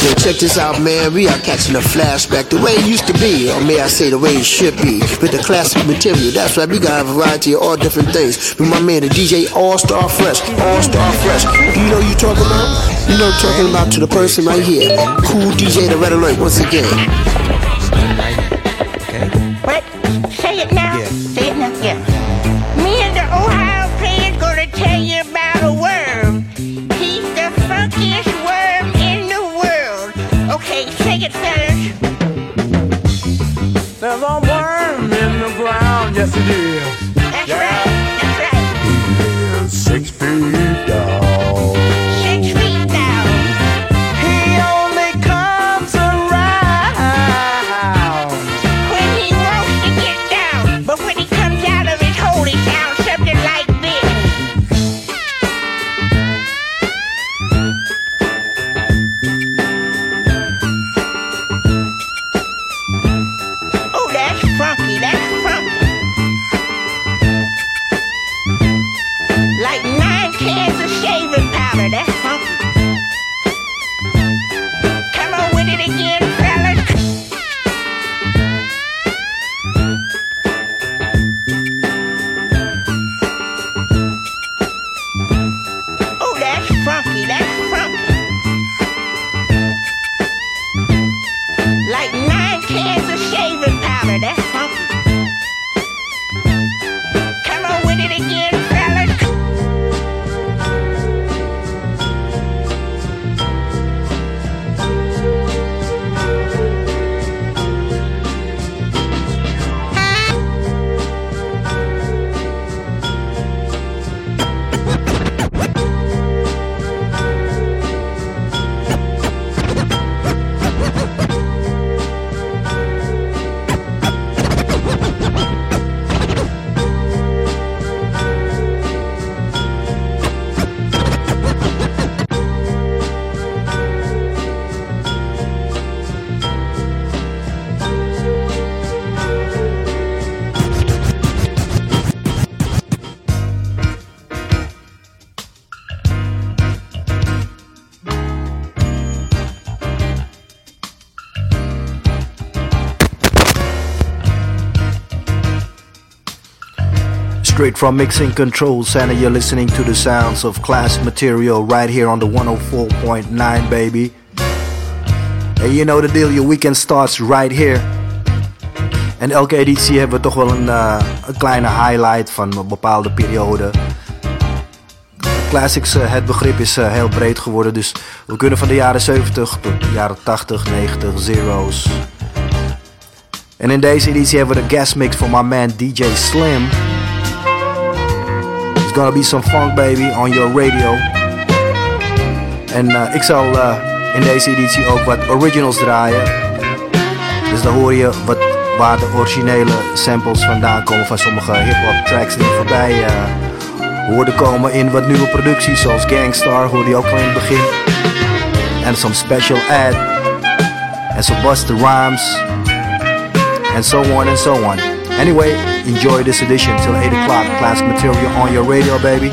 Yo, check this out, man. We are catching a flashback the way it used to be, or may I say the way it should be, with the classic material. That's right, we got a variety of all different things. With my man, the DJ All Star Fresh, All Star Fresh. You know you talking about? You know, I'm talking about to the person right here, cool DJ the Red Alert once again. What? Say it now. Say Straight from Mixing Control Center, you're listening to the sounds of class material right here on the 104.9, baby. And you know the deal, your weekend starts right here. En elke editie hebben we toch wel een, eh, een kleine highlight van een bepaalde periode. Classics, eh, het begrip is eh, heel breed geworden, dus we kunnen van de jaren 70 tot de jaren 80, 90, zeros. En in deze editie hebben we de guest mix van my man DJ Slim. It's gonna be some funk baby on your radio. En eh, ik zal eh, in deze editie ook wat originals draaien. Dus dan hoor je wat, waar de originele samples vandaan komen van sommige hip-hop tracks die voorbij eh hoorden komen in wat nieuwe producties zoals Gangstar, hoorde je ook al in het begin. En some special ad. En some Busta Rhymes. And so on and so on. Anyway, enjoy this edition till 8 o'clock. Classic material on your radio, baby.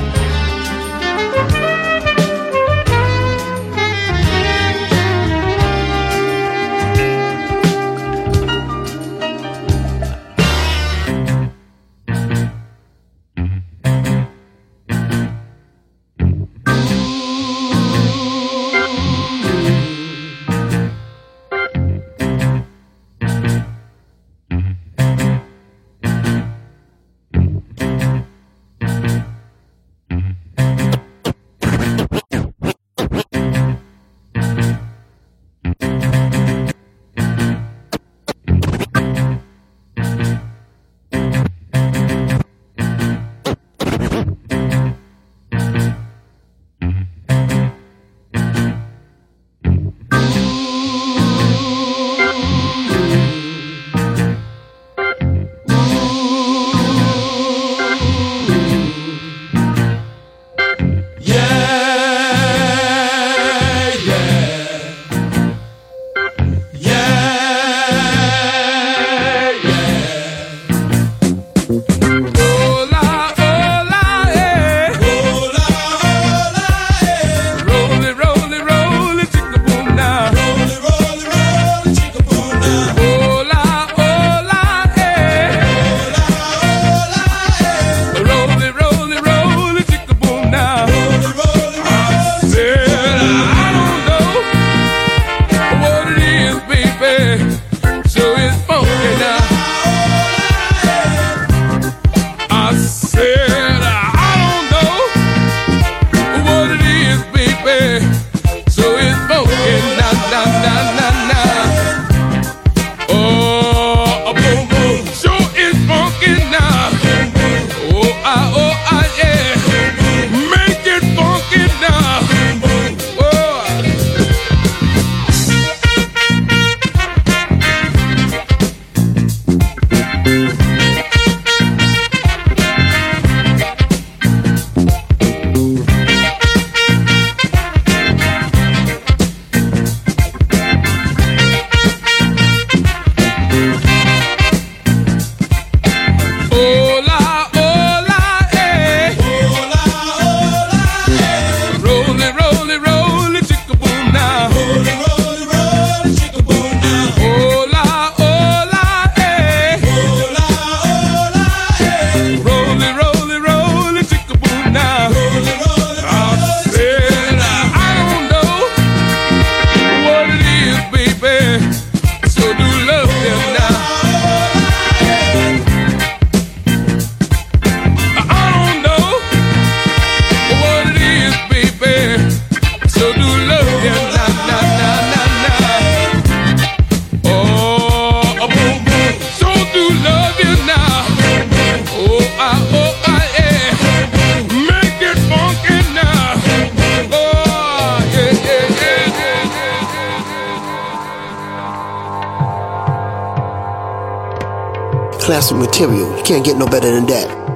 Classic material. You can't get no better than that.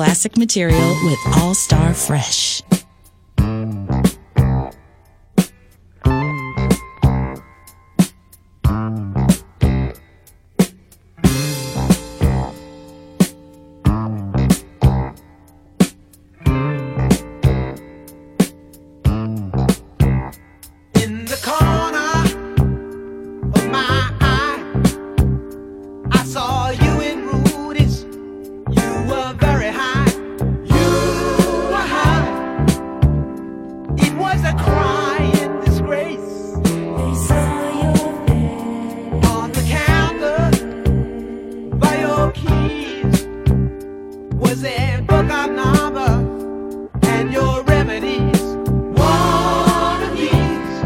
Classic material with All Star Fresh. was in book of number and your remedies. One of these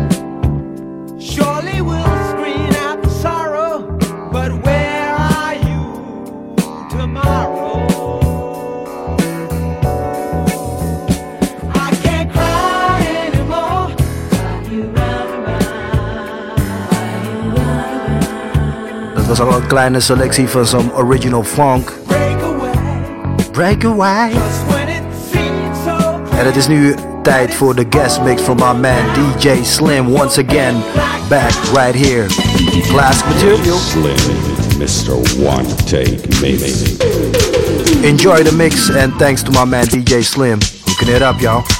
surely will screen out the sorrow, but where are you tomorrow? I can't cry anymore. Dat was al een kleine selectie van some original funk. Break away. En het is nu tijd voor de guest mix from my man DJ Slim once again. Back right here. Classic material. Slim, Mr. One Take Mix. Enjoy the mix and thanks to my man DJ Slim. Hooking it up, y'all.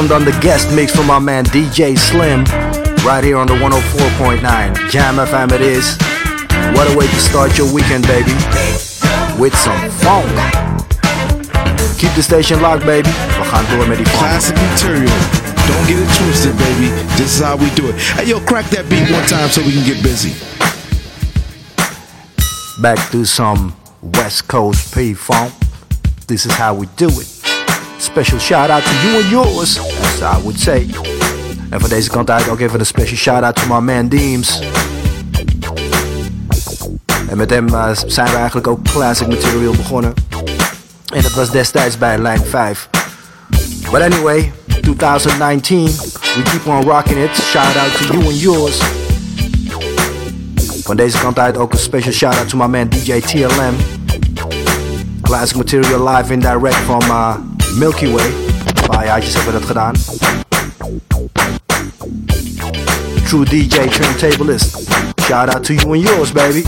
Was hem dan guest mix from my man DJ Slim. Right here on the 104.9 Jam FM it is. What a way to start your weekend, baby. With some funk. Keep the station locked, baby. We gaan door met die funk. Classic material. Don't get it twisted, baby. This is how we do it. Hey, yo, crack that beat one time so we can get busy. Back to some West Coast P-Funk. This is how we do it. Special shout out to you and yours, as I would say. En van deze kant uit ook even een special shout out to my man Deems. En met hem eh, zijn we eigenlijk ook classic material begonnen. En dat was destijds bij lijn 5. But anyway, 2019, we keep on rocking it. Shout out to you and yours. Van deze kant uit ook een special shout out to my man DJ TLM. Classic material live in direct uh, Milky Way. Een paar jaartjes hebben we dat gedaan. True DJ Turntablist. Shout out to you and yours, baby.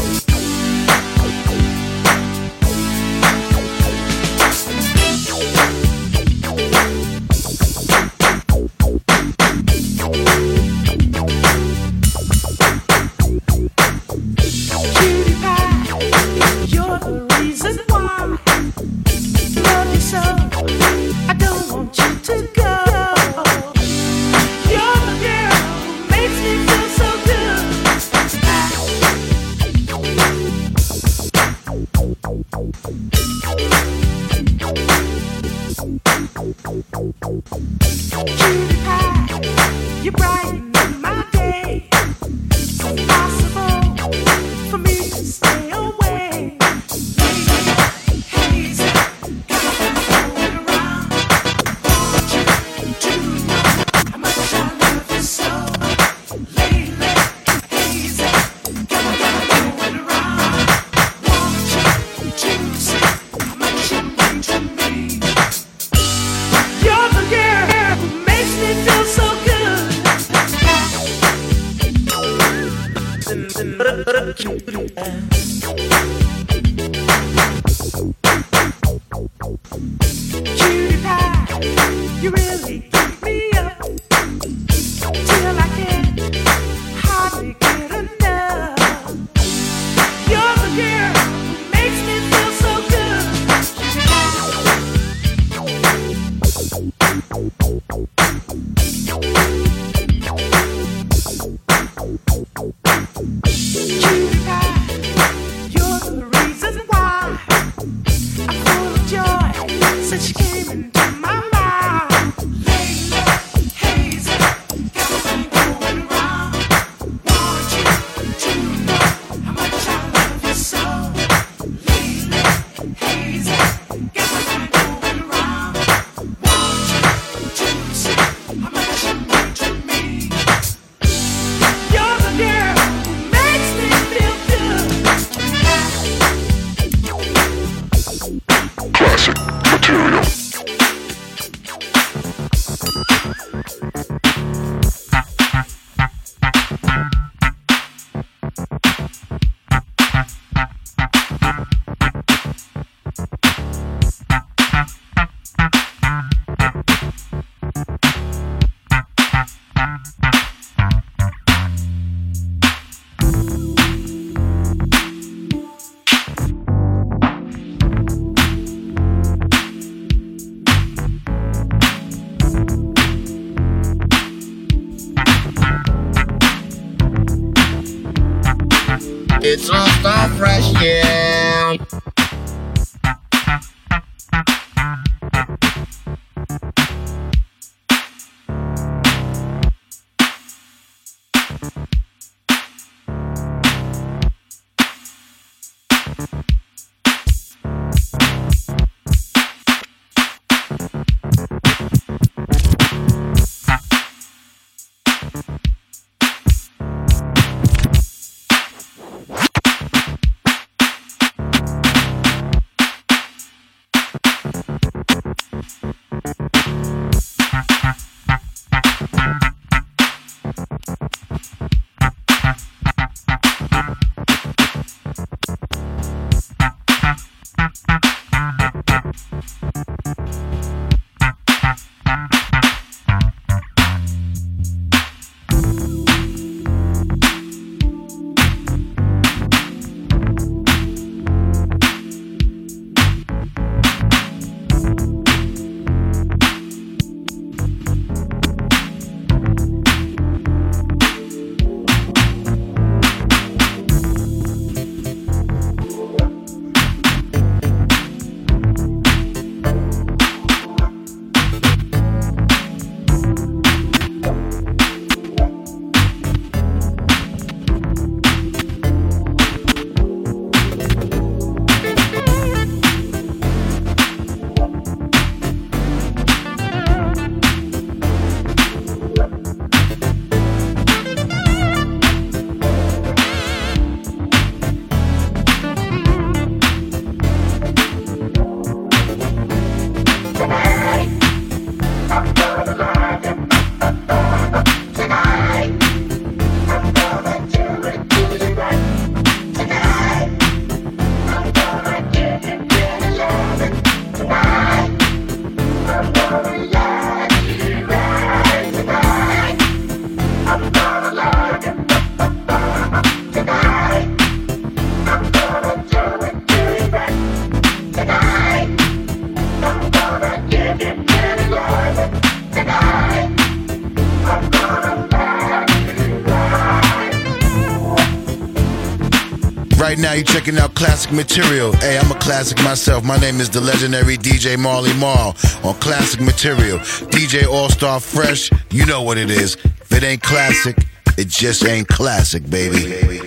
Now, you're checking out classic material. Hey, I'm a classic myself. My name is the legendary DJ Marley Marl on classic material. DJ All Star Fresh, you know what it is. If it ain't classic, it just ain't classic, baby.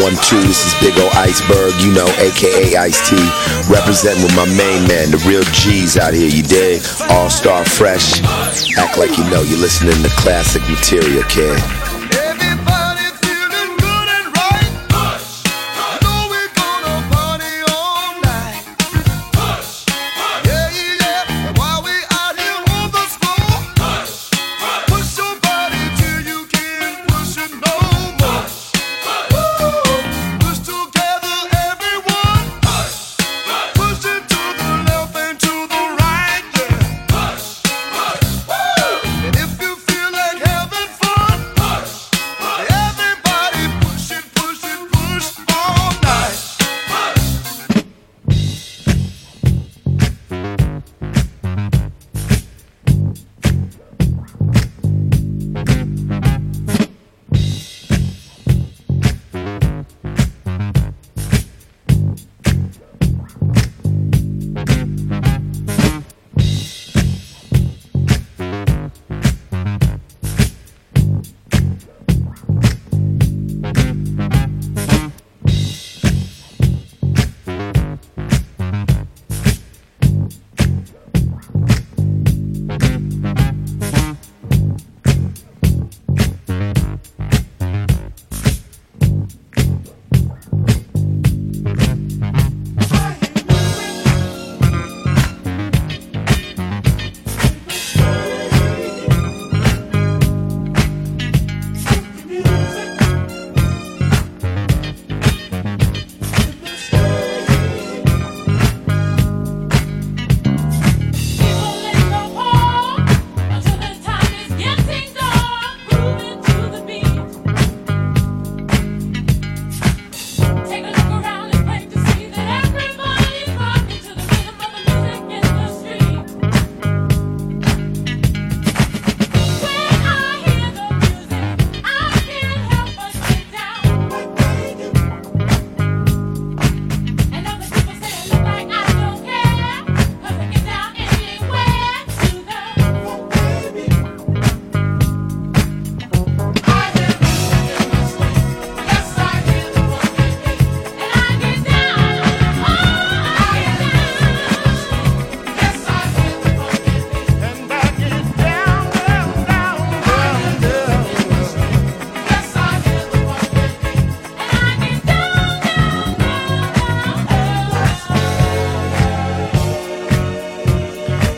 One two, this is Big O Iceberg, you know, aka Ice T, representing with my main man, the real G's out here. You dig? All Star Fresh. Act like you know you're listening to classic material, kid.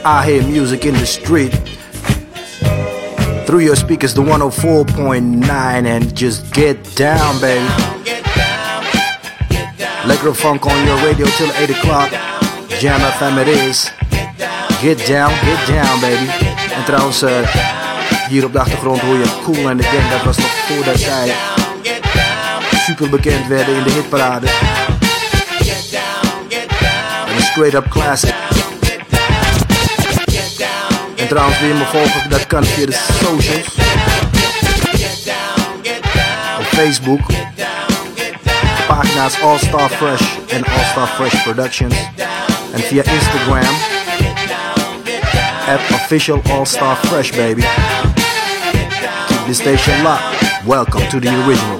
I hear music in the street. Through your speakers, the 104.9, and just get down, baby. Electro funk on your radio till 8 o'clock. Jam FM it is. Get down, get down, baby. En trouwens, uh, hier op de achtergrond hoor je Kool and the Gang. Dat was nog voordat zij super bekend werden in de hitparade. Een straight up classic. En trouwens, wil je me volgen? Dat kan via de socials. Op Facebook. Pagina's All Star Fresh en All Star Fresh Productions. En via Instagram. At official All Star Fresh, baby. Keep the station locked. Welcome to the original.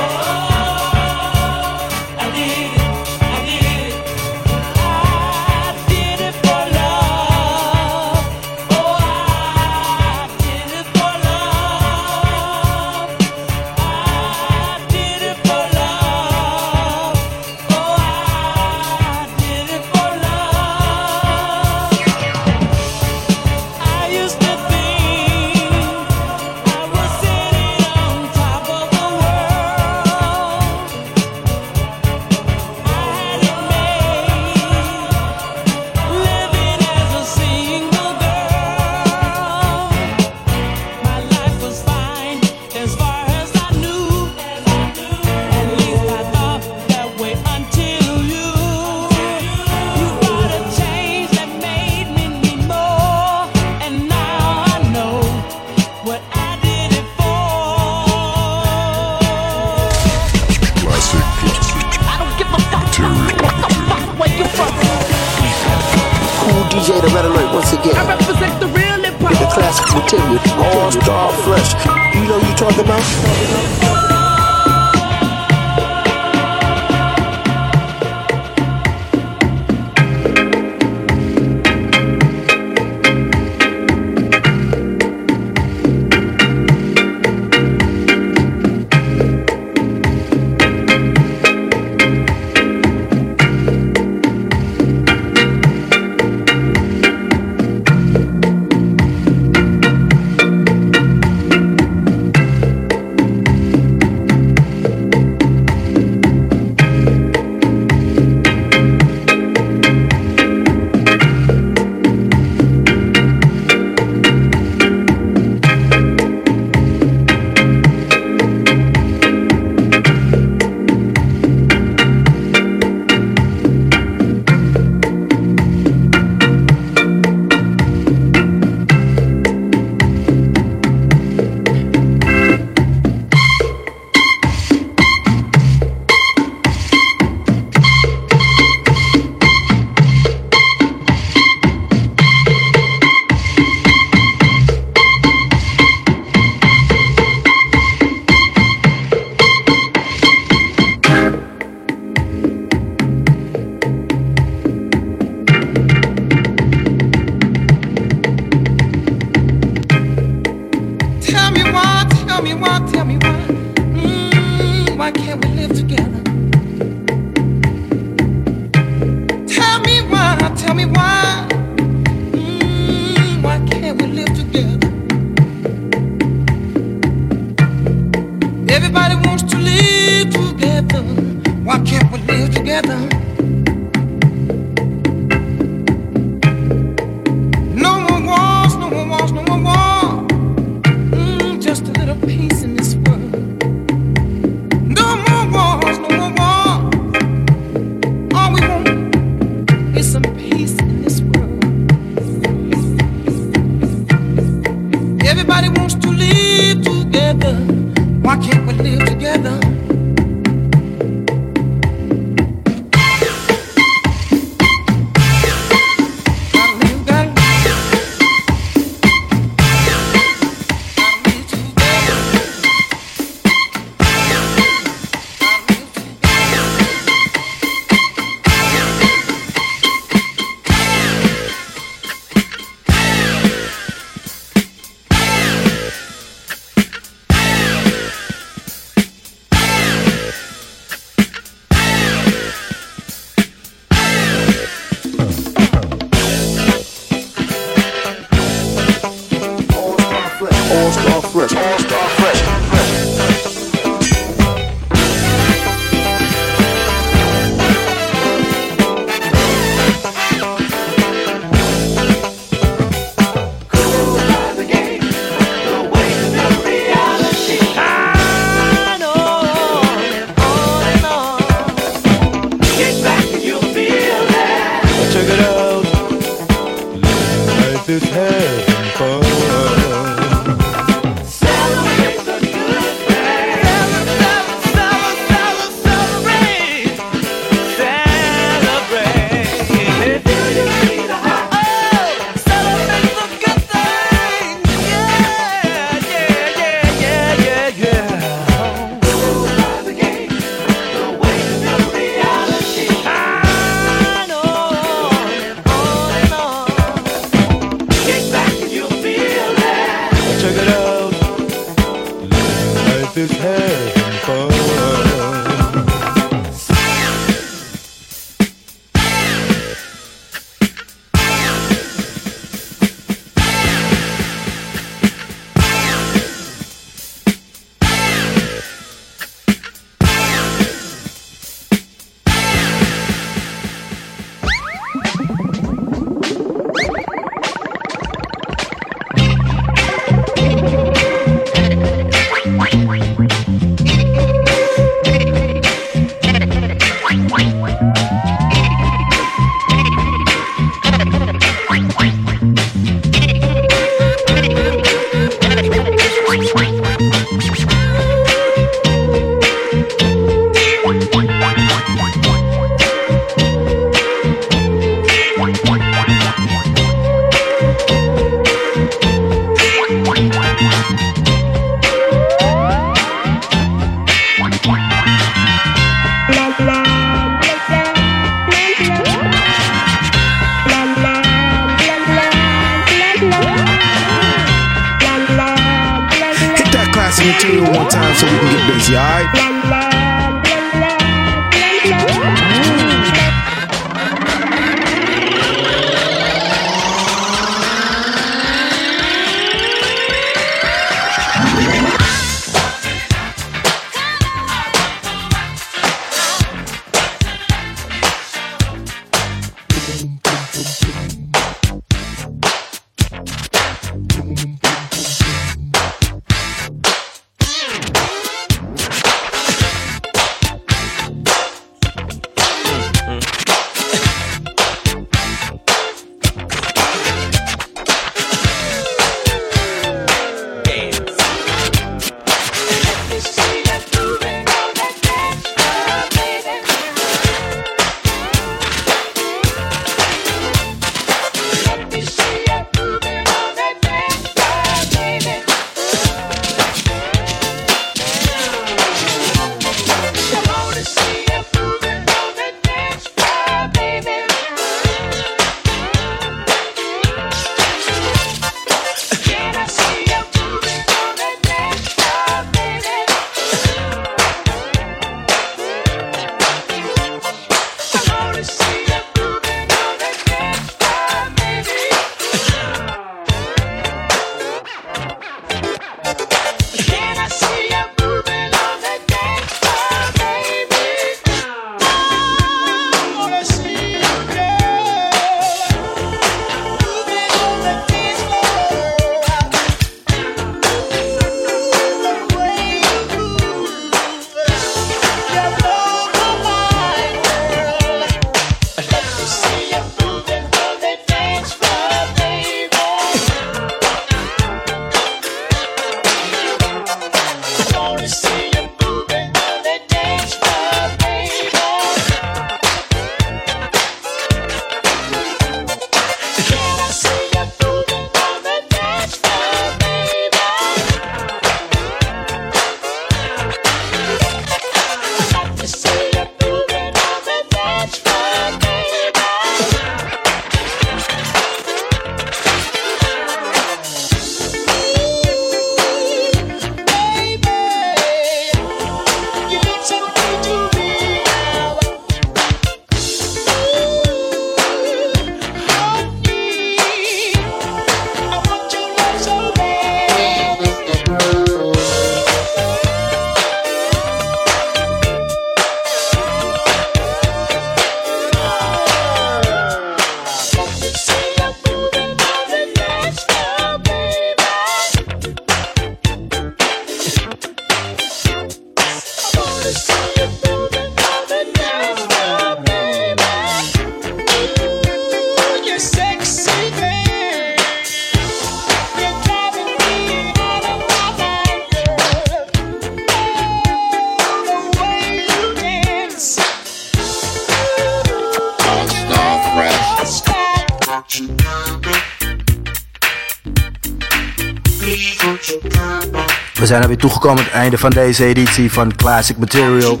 Zijn er weer toegekomen aan het einde van deze editie van Classic Material.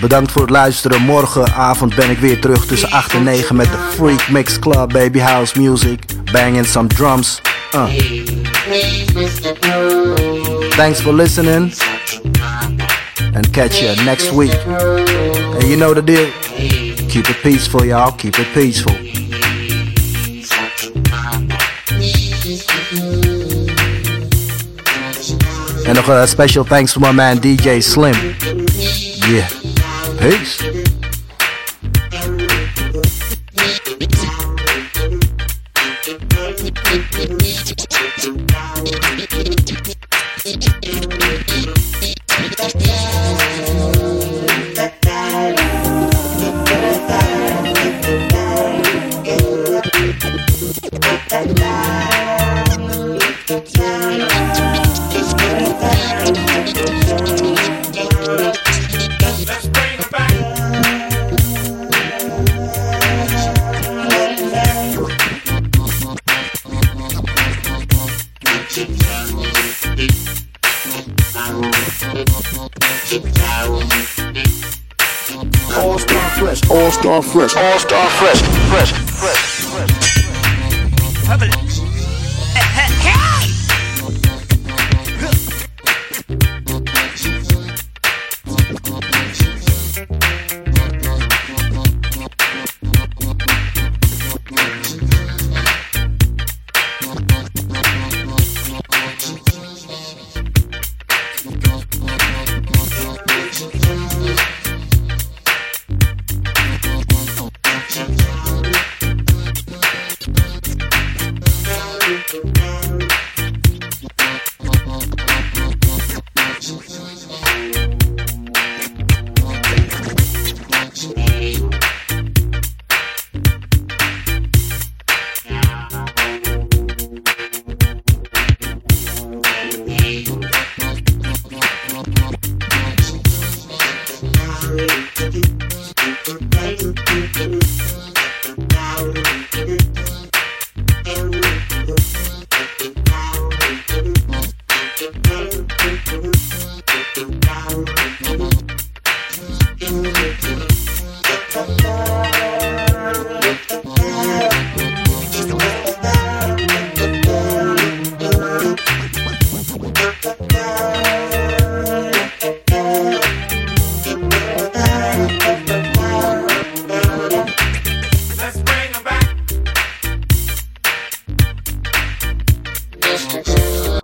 Bedankt voor het luisteren. Morgenavond ben ik weer terug tussen 8 en 9 met de Freak Mix Club Baby House Music. Banging some drums. Uh. Thanks for listening. And catch you next week. And you know the deal. Keep it peaceful, y'all. Keep it peaceful. En nog een special thanks to my man DJ Slim. Yeah. Peace. All star fresh, all star fresh, fresh, fresh, fresh, fresh.